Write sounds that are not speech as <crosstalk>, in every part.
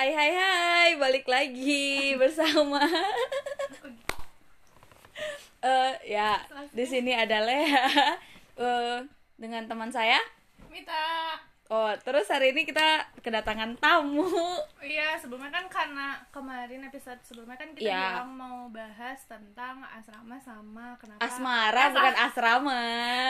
Hai hai hai, balik lagi bersama eh ya, di sini ada Lea eh dengan teman saya. Mita Oh, terus hari ini kita kedatangan tamu. Iya sebelumnya kan karena kemarin episode sebelumnya kan kita bilang mau bahas tentang asrama sama kenapa Asmara bukan asrama.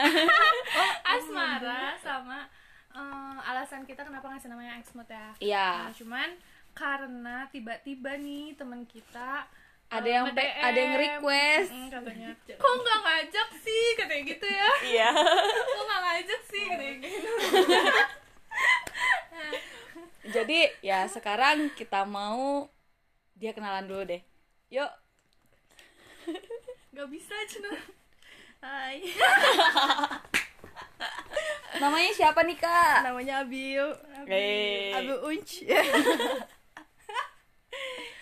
<laughs> <laughs> asmara sama eh, alasan kita kenapa ngasih namanya Exmut ya Iya. Nah, cuman karena tiba-tiba nih teman kita Ada eh, yang pe- ada yang request. mm, katanya kok nggak ngajak sih katanya gitu ya <laughs> Iya. kok nggak ngajak sih katanya gitu <laughs> Jadi ya sekarang kita mau dia kenalan dulu deh. Yuk. nggak bisa cina Hai <laughs> Namanya siapa nih, Kak? namanya Abiu Hey. Abiu Unch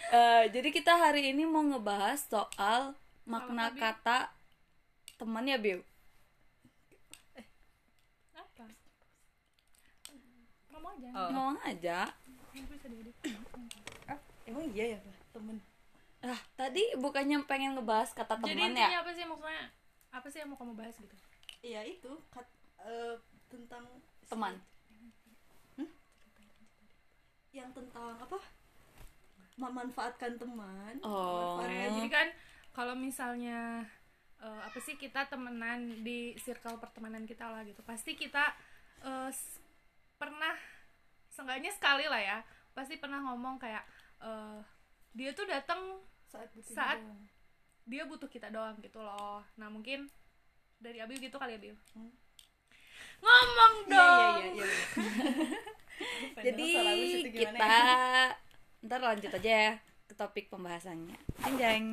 Eh, jadi kita hari ini mau ngebahas soal makna Apa, kata teman ya, Biu. apa ngomong aja Oh. Ngomong aja. diedit <coughs> Emang iya ya temen Ah, tadi bukannya pengen ngebahas kata jadi teman intinya ya? apa sih maksudnya apa sih yang mau kamu bahas gitu Iya itu kat, eh, tentang Teman. yang tentang apa memanfaatkan teman Oh. Nah, jadi kan kalau misalnya eh, apa sih kita temenan di circle pertemanan kita lah gitu pasti kita s- pernah seenggaknya sekali lah ya pasti pernah ngomong kayak eh, dia tuh datang saat butuh Saat- doang. dia butuh kita doang gitu loh nah mungkin dari Abiu gitu kali ya Abiu Hmm. ngomong Iya dong iya <laughs> iya. iya. Jadi Padahal salah wis itu gimana kita ya? Ntar lanjut aja ya ke topik pembahasannya. Anjang.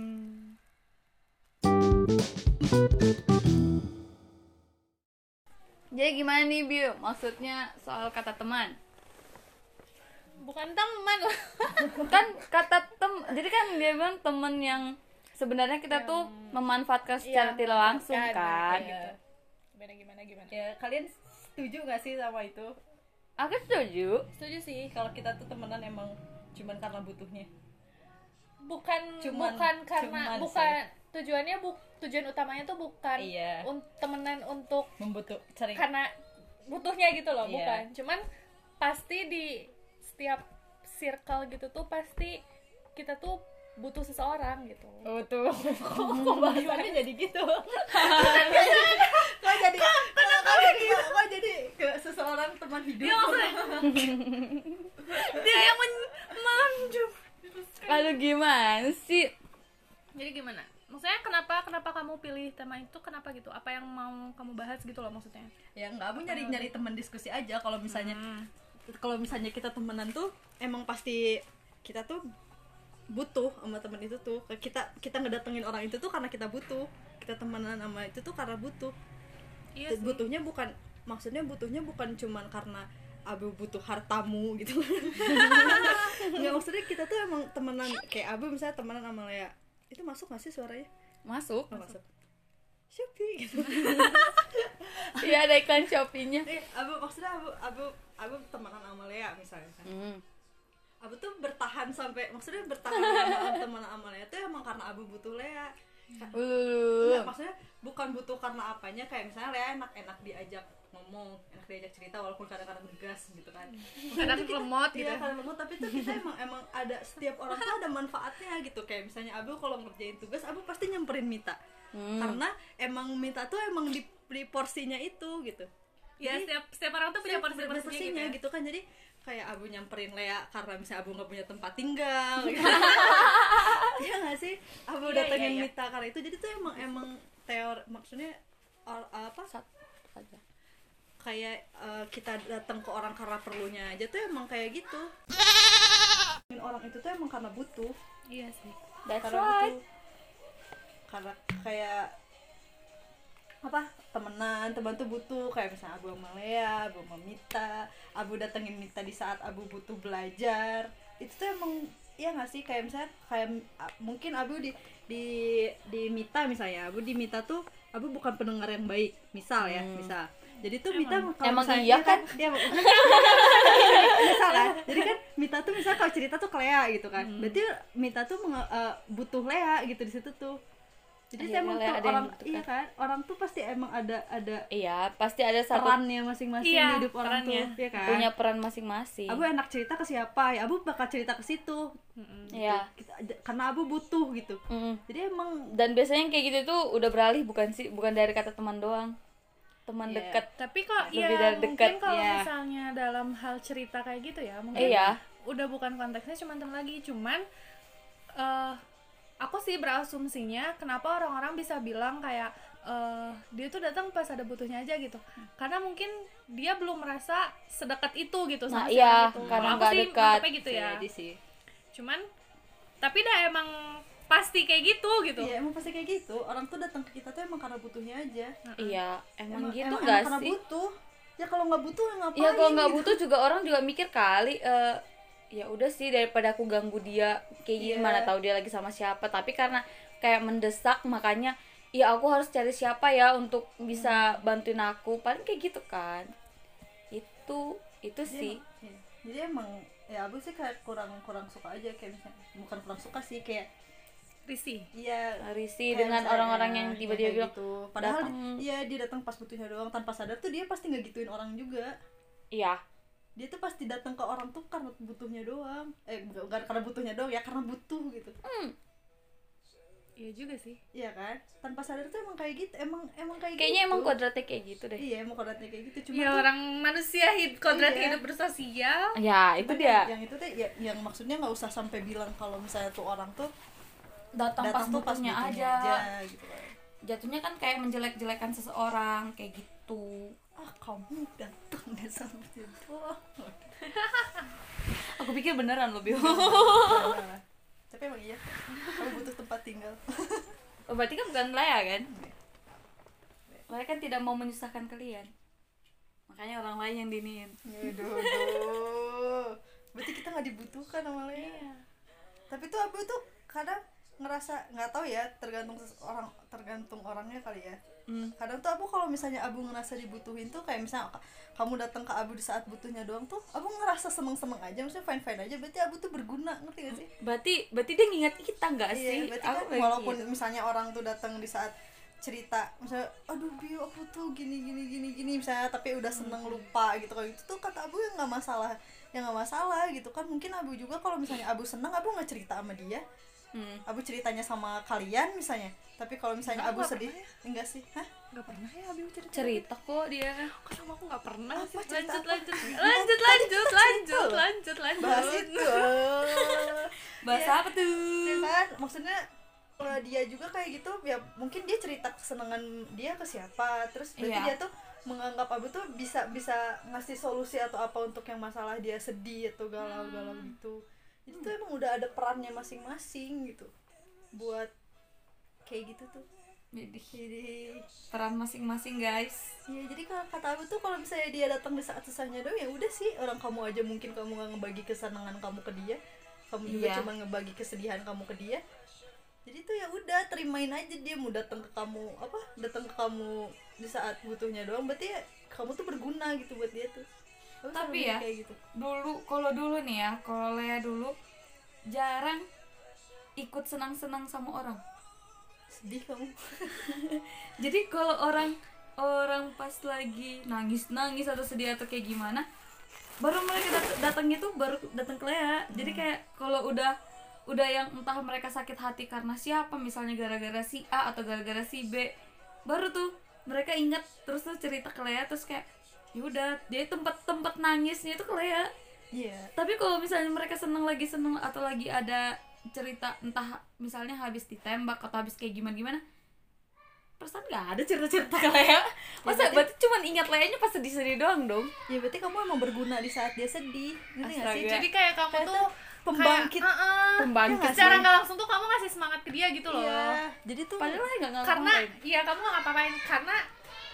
Jadi gimana nih, Biu? Maksudnya soal kata teman? bukan teman lah <laughs> kan kata tem jadi kan dia bilang temen yang sebenarnya kita tuh memanfaatkan secara tidak langsung kan gitu. Iya. gimana gimana gimana Ya kalian setuju gak sih sama itu? aku setuju setuju sih Kalau kita tuh temenan emang cuman karena butuhnya. bukan Cuman- bukan karena cuman bukan tujuannya bu tujuan utamanya tuh bukan Iya. un- temenan untuk Membutuh sering. karena butuhnya gitu loh Iya. bukan cuman pasti di setiap circle gitu tuh pasti kita tuh butuh seseorang gitu Oh tuh, kok pembahasannya jadi gitu? kok jadi kok, jadi kok jadi ke seseorang teman hidup? Iya, <laughs> dia yang lalu gimana sih? Jadi gimana? Maksudnya kenapa kenapa kamu pilih tema itu? Kenapa gitu? Apa yang mau kamu bahas gitu loh maksudnya? Ya nggak mau nyari nyari teman diskusi aja. Kalau misalnya Hmm. kalau misalnya kita temenan tuh emang pasti kita tuh butuh sama temen itu tuh. Kita kita ngedatengin orang itu tuh karena kita butuh. Kita temenan sama itu tuh karena butuh. Iya sih. butuhnya bukan maksudnya butuhnya bukan cuman karena abu butuh hartamu gitu. Nggak <laughs> maksudnya kita tuh emang temenan kayak abu misalnya temenan sama Lea. Itu masuk gak sih suaranya? Masuk. Nggak masuk. Shopee gitu. <laughs> Iya ada iklan shopee-nya. Eh, abu maksudnya abu abu abu temenan sama Lea misalnya kan. Hmm. Abu tuh bertahan sampai maksudnya bertahan sama <laughs> teman sama Lea tuh emang karena Abu butuh Lea. Uh. Enggak, maksudnya bukan butuh karena apanya kayak misalnya Lea enak-enak diajak ngomong, enak diajak cerita walaupun kadang-kadang ngegas gitu kan. kadang lemot gitu Iya, kadang lemot tapi tuh kita emang emang ada setiap orang tuh ada manfaatnya gitu kayak misalnya Abu kalau ngerjain tugas Abu pasti nyamperin Mita. Hmm. Karena emang Mita tuh emang di, di porsinya itu gitu. ya setiap setiap orang tuh punya porsi Ada porsinya gitu, ya. gitu kan jadi kayak abu nyamperin Lea karena misalnya abu nggak punya tempat tinggal gitu. <laughs> Iya nggak sih abu Iya, datengin iya, iya. Mita karena itu jadi tuh emang emang teori maksudnya or- apa Satu aja. kayak eh, kita datang ke orang karena perlunya aja tuh emang kayak gitu orang itu tuh emang karena butuh iya sih That's karena right. butuh karena kayak apa temenan teman tuh butuh. Kayak misalnya abu sama Lea abu sama Mita abu datengin Mita di saat abu butuh belajar. Itu tuh emang iya nggak sih? Kayak misalnya kayak a- mungkin abu di di di Mita misalnya. Abu di Mita tuh abu bukan pendengar yang baik. Misal ya Hmm. misal. Jadi tuh Mita kalau Emang misalnya- iya kan? Iya, <laughs> misal kan jadi kan Mita tuh misal kalau cerita tuh ke Lea gitu kan. Hmm. berarti Mita tuh menge- eh, butuh Lea gitu di situ tuh jadi Akhirnya emang tuh orang iya kan? Orang tuh pasti emang ada ada iya pasti ada satu perannya masing-masing Iya, di hidup orang perannya. tuh ya kan? Punya peran masing-masing. Abu enak cerita ke siapa? Ya Abu bakal cerita ke situ. Iya. Kita- karena Abu butuh gitu. Mm. jadi emang dan biasanya kayak gitu tuh udah beralih bukan sih? Bukan dari kata teman doang. Teman Iya. dekat tapi kok Lebih ya dari mungkin kalau ya. misalnya dalam hal cerita kayak gitu ya mungkin iya. udah bukan konteksnya cuma teman lagi cuman eh aku sih berasumsinya kenapa orang-orang bisa bilang kayak eh dia tuh datang pas ada butuhnya aja gitu. Karena mungkin dia belum merasa sedekat itu gitu Nah, sama si iya, itu. karena aku sih dekat. gitu ya. Sih. Cuman tapi dah emang pasti kayak gitu gitu. Iya emang pasti kayak gitu. Orang tuh datang ke kita tuh emang karena butuhnya aja. Iya emang, gitu emang, nggak emang karena sih? butuh. Ya kalau nggak butuh ya ngapain ya kalau nggak gitu. butuh juga orang juga mikir kali eh, ya udah sih daripada aku ganggu dia kayak gini Iya. mana tahu dia lagi sama siapa. Tapi karena kayak mendesak makanya ya aku harus cari siapa ya untuk bisa bantuin aku. Paling kayak gitu kan. Itu itu Jadi sih. emang- iya. jadi emang ya abu sih kayak kurang kurang suka aja kayak misalnya bukan kurang suka sih kayak risih. Iya. Risih kayak dengan orang-orang yang ya tiba-tiba bilang gitu. padahal datang. iya dia datang pas butuhnya doang. Tanpa sadar tuh dia pasti nggak gituin orang juga. Iya dia tuh pasti datang ke orang tuh karena butuhnya doang. Eh bukan bukan karena butuhnya doang ya karena butuh gitu. Iya juga sih. Iya kan? Tanpa sadar tuh emang kayak gitu emang emang kayak kayaknya gitu. emang kodratnya kayak gitu deh. Iya emang kodratnya kayak gitu. Cuma ya tuh orang manusia hidup kodrat Iya. hidup bersosial. Ya itu dia. yang, yang itu tuh ya, yang maksudnya nggak usah sampai bilang kalau misalnya tuh orang tuh datang pas datang tuh pas butuhnya butuhnya aja. aja gitu kan. Jatuhnya kan kayak menjelek-jelekan seseorang kayak gitu ah kamu datang sama itu <laughs> aku pikir beneran loh Bio. Nah, tapi emang iya. Kamu butuh tempat tinggal. Oh, berarti kan bukan Lea kan? Lea kan tidak mau menyusahkan kalian. Makanya orang lain yang diniin. Berarti kita nggak dibutuhkan sama Lea. Iya. tapi tuh abu tuh kadang ngerasa nggak tahu ya tergantung orang tergantung orangnya kali ya Hmm. kadang tuh abu kalau misalnya abu ngerasa dibutuhin tuh kayak misalnya ka- kamu datang ke abu di saat butuhnya doang tuh abu ngerasa seneng seneng aja maksudnya fine fine aja berarti abu tuh berguna ngerti gak sih Berarti berarti dia ngingat kita nggak iya sih? berarti Aku kan walaupun gitu. misalnya orang tuh datang di saat cerita misalnya aduh bio aku tuh gini gini gini gini misalnya tapi udah seneng lupa gitu kalau itu tuh kata abu ya nggak masalah ya nggak masalah gitu kan mungkin abu juga kalau misalnya abu seneng abu nggak cerita sama dia Hmm. abu ceritanya sama kalian misalnya. Tapi kalau misalnya Enggak, abu nggak sedih enggak sih. Hah? Nggak pernah ya Abi cerita? Cerita kok dia. kok sama aku nggak pernah Apa sih? cerita lanjut apa? lanjut. Lanjut lanjut lanjut lanjut lanjut bahas itu. Bahasa Iya. apa tuh? ya kan? Maksudnya kalau dia juga kayak gitu ya mungkin dia cerita kesenangan dia ke siapa. Terus berarti Iya. dia tuh menganggap abu tuh bisa bisa ngasih solusi atau apa untuk yang masalah dia sedih atau galau-galau gitu itu tuh emang udah ada perannya masing-masing gitu. Buat kayak gitu tuh. Jadi jadi peran masing-masing guys. ya jadi kalau kata abu tuh kalau misalnya dia datang di saat susahnya doang ya udah sih. Orang kamu aja mungkin kamu nggak ngebagi kesenangan kamu ke dia. Kamu juga Iya. cuma ngebagi kesedihan kamu ke dia. Jadi tuh ya udah terimain aja dia mau datang ke kamu apa datang ke kamu di saat butuhnya doang. Berarti ya kamu tuh berguna gitu buat dia tuh Selalu Tapi ya, kayak gitu Dulu kalau dulu nih ya, kalau Lea dulu jarang ikut senang-senang sama orang. sedih kamu <laughs> Jadi kalau orang orang pas lagi nangis nangis atau sedih atau kayak gimana, baru mereka dat- datangnya tuh baru datang ke Lea. Jadi kayak kalau udah udah yang entah mereka sakit hati karena siapa, misalnya gara-gara si A atau gara-gara si B, baru tuh mereka ingat terus tuh cerita ke Lea terus kayak ya udah dia tempat-tempat nangisnya itu Lea. iya. Tapi kalau misalnya mereka seneng lagi seneng atau lagi ada cerita entah misalnya habis ditembak atau habis kayak gimana gimana perasaan nggak ada cerita-cerita Lea. <laughs> Masa berarti- berarti cuma ingat Leanya pas sedih-sedih doang dong? Ya berarti kamu emang berguna di saat dia sedih. Ngerti sih? Jadi kayak kamu Kayak tuh pembangkit. kayak, "Uh-uh." pembangkit secara sih. nggak langsung tuh kamu ngasih semangat ke dia gitu loh. Iya. Jadi tuh padahal nggak ngapa karena iya kamu nggak ngapa-ngapain. Karena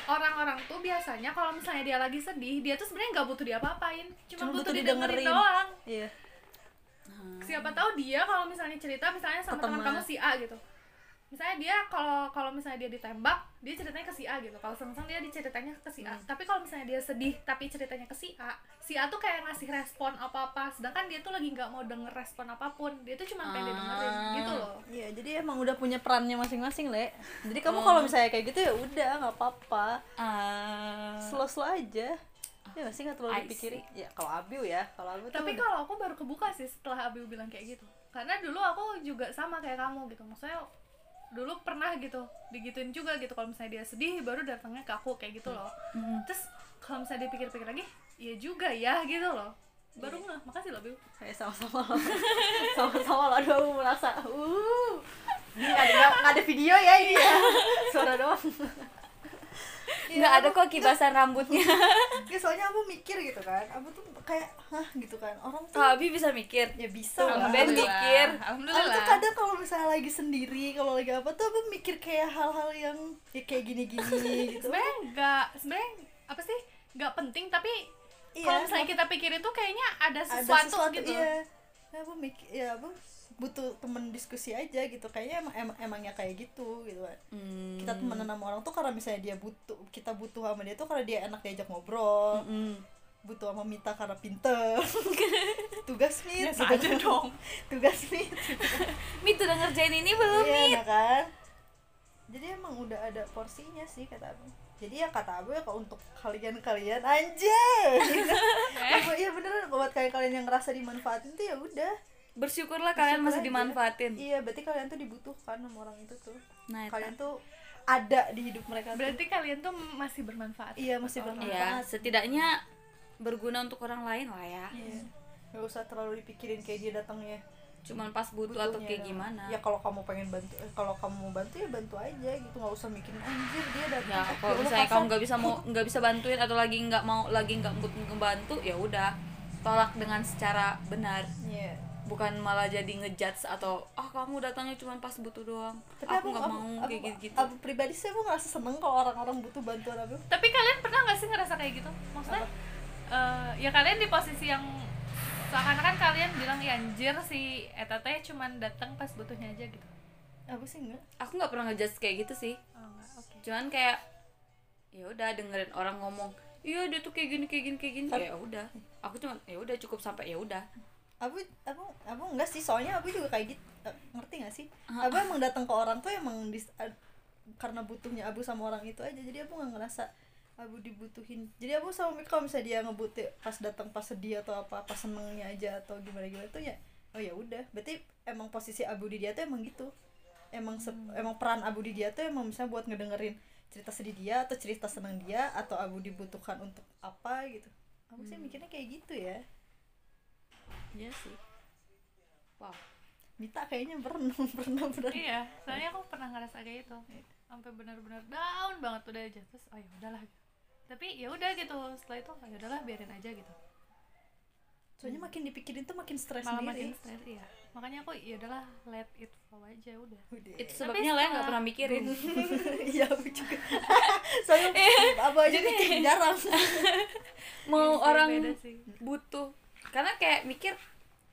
orang-orang tuh biasanya kalau misalnya dia lagi sedih dia tuh sebenarnya nggak butuh diapa-apain cuma, Cuma butuh, butuh didengerin, didengerin. doang iya siapa tahu dia kalau misalnya cerita misalnya sama teman teman. kamu si A gitu misalnya dia kalau kalau misalnya dia ditembak dia ceritanya ke si A gitu kalau seneng dia diceritanya ke si A Hmm. tapi kalau misalnya dia sedih tapi ceritanya ke si A si A tuh kayak ngasih respon apa apa sedangkan dia tuh lagi nggak mau denger respon apa pun dia tuh cuma pengen Ah. dengerin gitu loh Iya, jadi emang udah punya perannya masing-masing, Le. Jadi kamu Oh. kalau misalnya kayak gitu ya udah nggak apa-apa. Ah. Slow-slow aja. Ya nggak sih nggak terlalu dipikirin. Ya kalau Abiu ya, kalau Abiu tapi kalau aku baru kebuka sih setelah Abiu bilang kayak gitu karena dulu aku juga sama kayak kamu gitu maksudnya dulu pernah gitu digituin juga gitu. Kalau misalnya dia sedih baru datangnya ke aku kayak gitu loh. Hmm. terus kalau misalnya dipikir-pikir lagi iya juga ya gitu loh. Baru Iya. nggak makasih loh Biu kayak sama-sama <laughs> sama-sama lo aduh merasa uh. Ini nggak ada ada video ya ini ya. Suara doang <laughs> nggak ada kok kibasan <laughs> rambutnya. Ya soalnya aku mikir gitu kan. Aku tuh kayak hah gitu kan. Orang tuh Abi bisa mikir? Ya bisa Tuh, lah. Ben mikir. Aku tuh kadang kalau misalnya lagi sendiri, kalau lagi apa tuh aku mikir kayak hal-hal yang ya kayak gini-gini <laughs> gitu. sebenarnya nggak sebenarnya apa sih? Nggak penting tapi Iya, kalau misalnya kita pikirin tuh kayaknya ada ada sesuatu, sesuatu gitu. iya. Ya, aku mikir ya aku butuh temen diskusi aja gitu. Kayaknya emang, emang emangnya kayak gitu gitu kan. Hmm. Kita temenan sama orang tuh karena misalnya dia butuh, kita butuh sama dia tuh karena dia enak diajak ngobrol. Mm-mm. Butuh sama Mita karena pinter. <laughs> Tugas Mit. Biasa gitu aja dong. <laughs> Tugas Mit. <laughs> Mi tuh udah ngerjain ini belum Iya, Mi? nah kan? Jadi emang udah ada porsinya sih kata Abu. Jadi ya kata Abu ya kalau untuk kalian-kalian anjay. Apa iya beneran buat kalian-kalian yang ngerasa dimanfaatin tuh ya udah. Bersyukurlah kalian Bersyukur masih aja. dimanfaatin Iya, berarti kalian tuh dibutuhkan sama orang itu tuh. nah eta. Kalian tuh ada di hidup mereka tuh. berarti kalian tuh masih bermanfaat Iya, masih bermanfaat. ya setidaknya berguna untuk orang lain lah ya Iya. Gak usah terlalu dipikirin kayak dia datangnya cuman pas butuh atau butuhnya kayak doang. gimana Ya kalau kamu pengen bantu, eh, kalau kamu mau bantu ya bantu aja gitu, nggak usah mikirin anjir dia datang. ya eh, kalau Allah, misalnya kasar." kamu nggak bisa mau nggak bisa bantuin atau lagi nggak mau lagi nggak mood ngebantu ya udah tolak dengan secara benar Iya. Bukan malah jadi ngejudge atau ah kamu datangnya cuma pas butuh doang. Tapi aku nggak mau aku, kayak gitu gitu aku pribadi sih aku ngerasa seneng kalau orang-orang butuh bantuan aku. Tapi kalian pernah nggak sih ngerasa kayak gitu? Maksudnya eh, ya kalian di posisi yang seakan-akan kalian bilang ya anjir si Eta teh cuman datang pas butuhnya aja gitu. Aku sih enggak aku nggak pernah ngejudge kayak gitu sih. Oh enggak oke. Cuman kayak ya udah dengerin orang ngomong iya dia tuh kayak gini kayak gini kayak gini. Ya udah. Aku cuma ya udah cukup sampai ya udah aku aku aku enggak sih soalnya aku juga kayak gitu. Eh, ngerti gak sih? Aku emang datang ke orang tuh emang dis, ad- karena butuhnya abu sama orang itu aja. Jadi aku nggak ngerasa abu dibutuhin. Jadi aku sama Mika kalau misalnya dia ngebutuh pas datang pas sedih atau apa pas senengnya aja atau gimana gimana tuh ya oh ya udah. Berarti emang posisi abu di dia tuh emang gitu. Emang se- emang peran abu di dia tuh emang misalnya buat ngedengerin cerita sedih dia atau cerita senang dia atau abu dibutuhkan untuk apa gitu. Aku sih mikirnya kayak gitu ya iya sih. Wow. Mita kayaknya pernah pernah pernah iya soalnya aku pernah ngerasa kayak itu sampai benar-benar down banget udah aja. Terus oh ya udahlah. Tapi ya udah gitu. Setelah itu oh ya udahlah biarin aja gitu. Soalnya makin dipikirin tuh makin stres malah makin sendiri stres iya. Makanya aku ya udahlah let it flow aja udah. Udah. itu sebabnya lah nggak pernah mikirin. <laughs> Iya aku juga. <laughs> Soalnya apa aja bikin <laughs> jarang. Mau orang butuh karena kayak mikir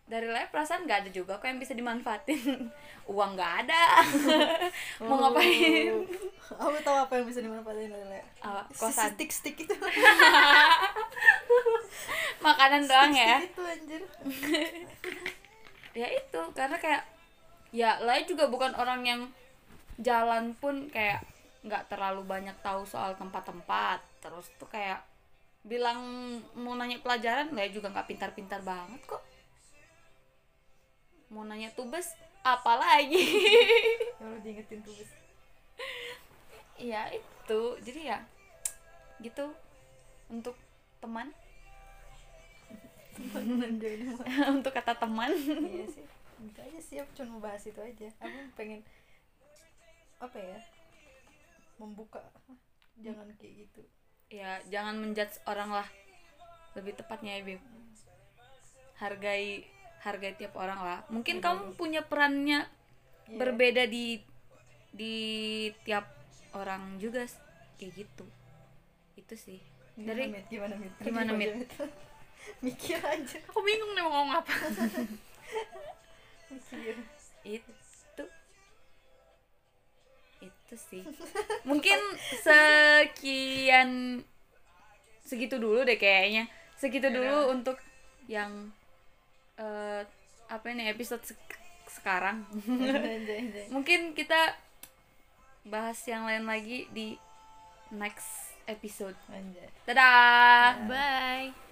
dari live perasaan nggak ada juga kok yang bisa dimanfaatin. <laughs> Uang nggak ada. <laughs> Mau ngapain? Aku tahu apa yang bisa dimanfaatin Lele Apa? Si kosan? stick stick itu. <laughs> Makanan doang ya? Stick itu anjir. Ya itu karena kayak ya Lai juga bukan orang yang jalan pun kayak nggak terlalu banyak tahu soal tempat-tempat. Terus tuh kayak bilang mau nanya pelajaran Lai juga nggak pintar-pintar banget kok. Mau nanya tubes apa lagi? <laughs> Kalau diingetin tuh Bes. ya itu. Jadi ya gitu. Untuk teman. <laughs> <laughs> Untuk kata teman. Iya sih. Itu aja sih aku cuma bahas itu aja. Aku pengen apa ya membuka. Jangan kayak gitu ya jangan menjudge orang lah. Lebih tepatnya ya Bib. Hargai hargai tiap orang lah. Mungkin kamu punya perannya Iya. berbeda di di tiap orang juga kayak gitu. Itu sih. Dari Mit? gimana mit? Gimana, Mit? <laughs> mikir aja. Aku bingung nih mau ngomong apa. <laughs> Mikir. Itu itu sih. Mungkin sekian segitu dulu deh kayaknya. Segitu dulu untuk yang eh, apa ini episode sek- sekarang. Anjay, anjay. mungkin kita bahas yang lain lagi di next episode. Dadah. Bye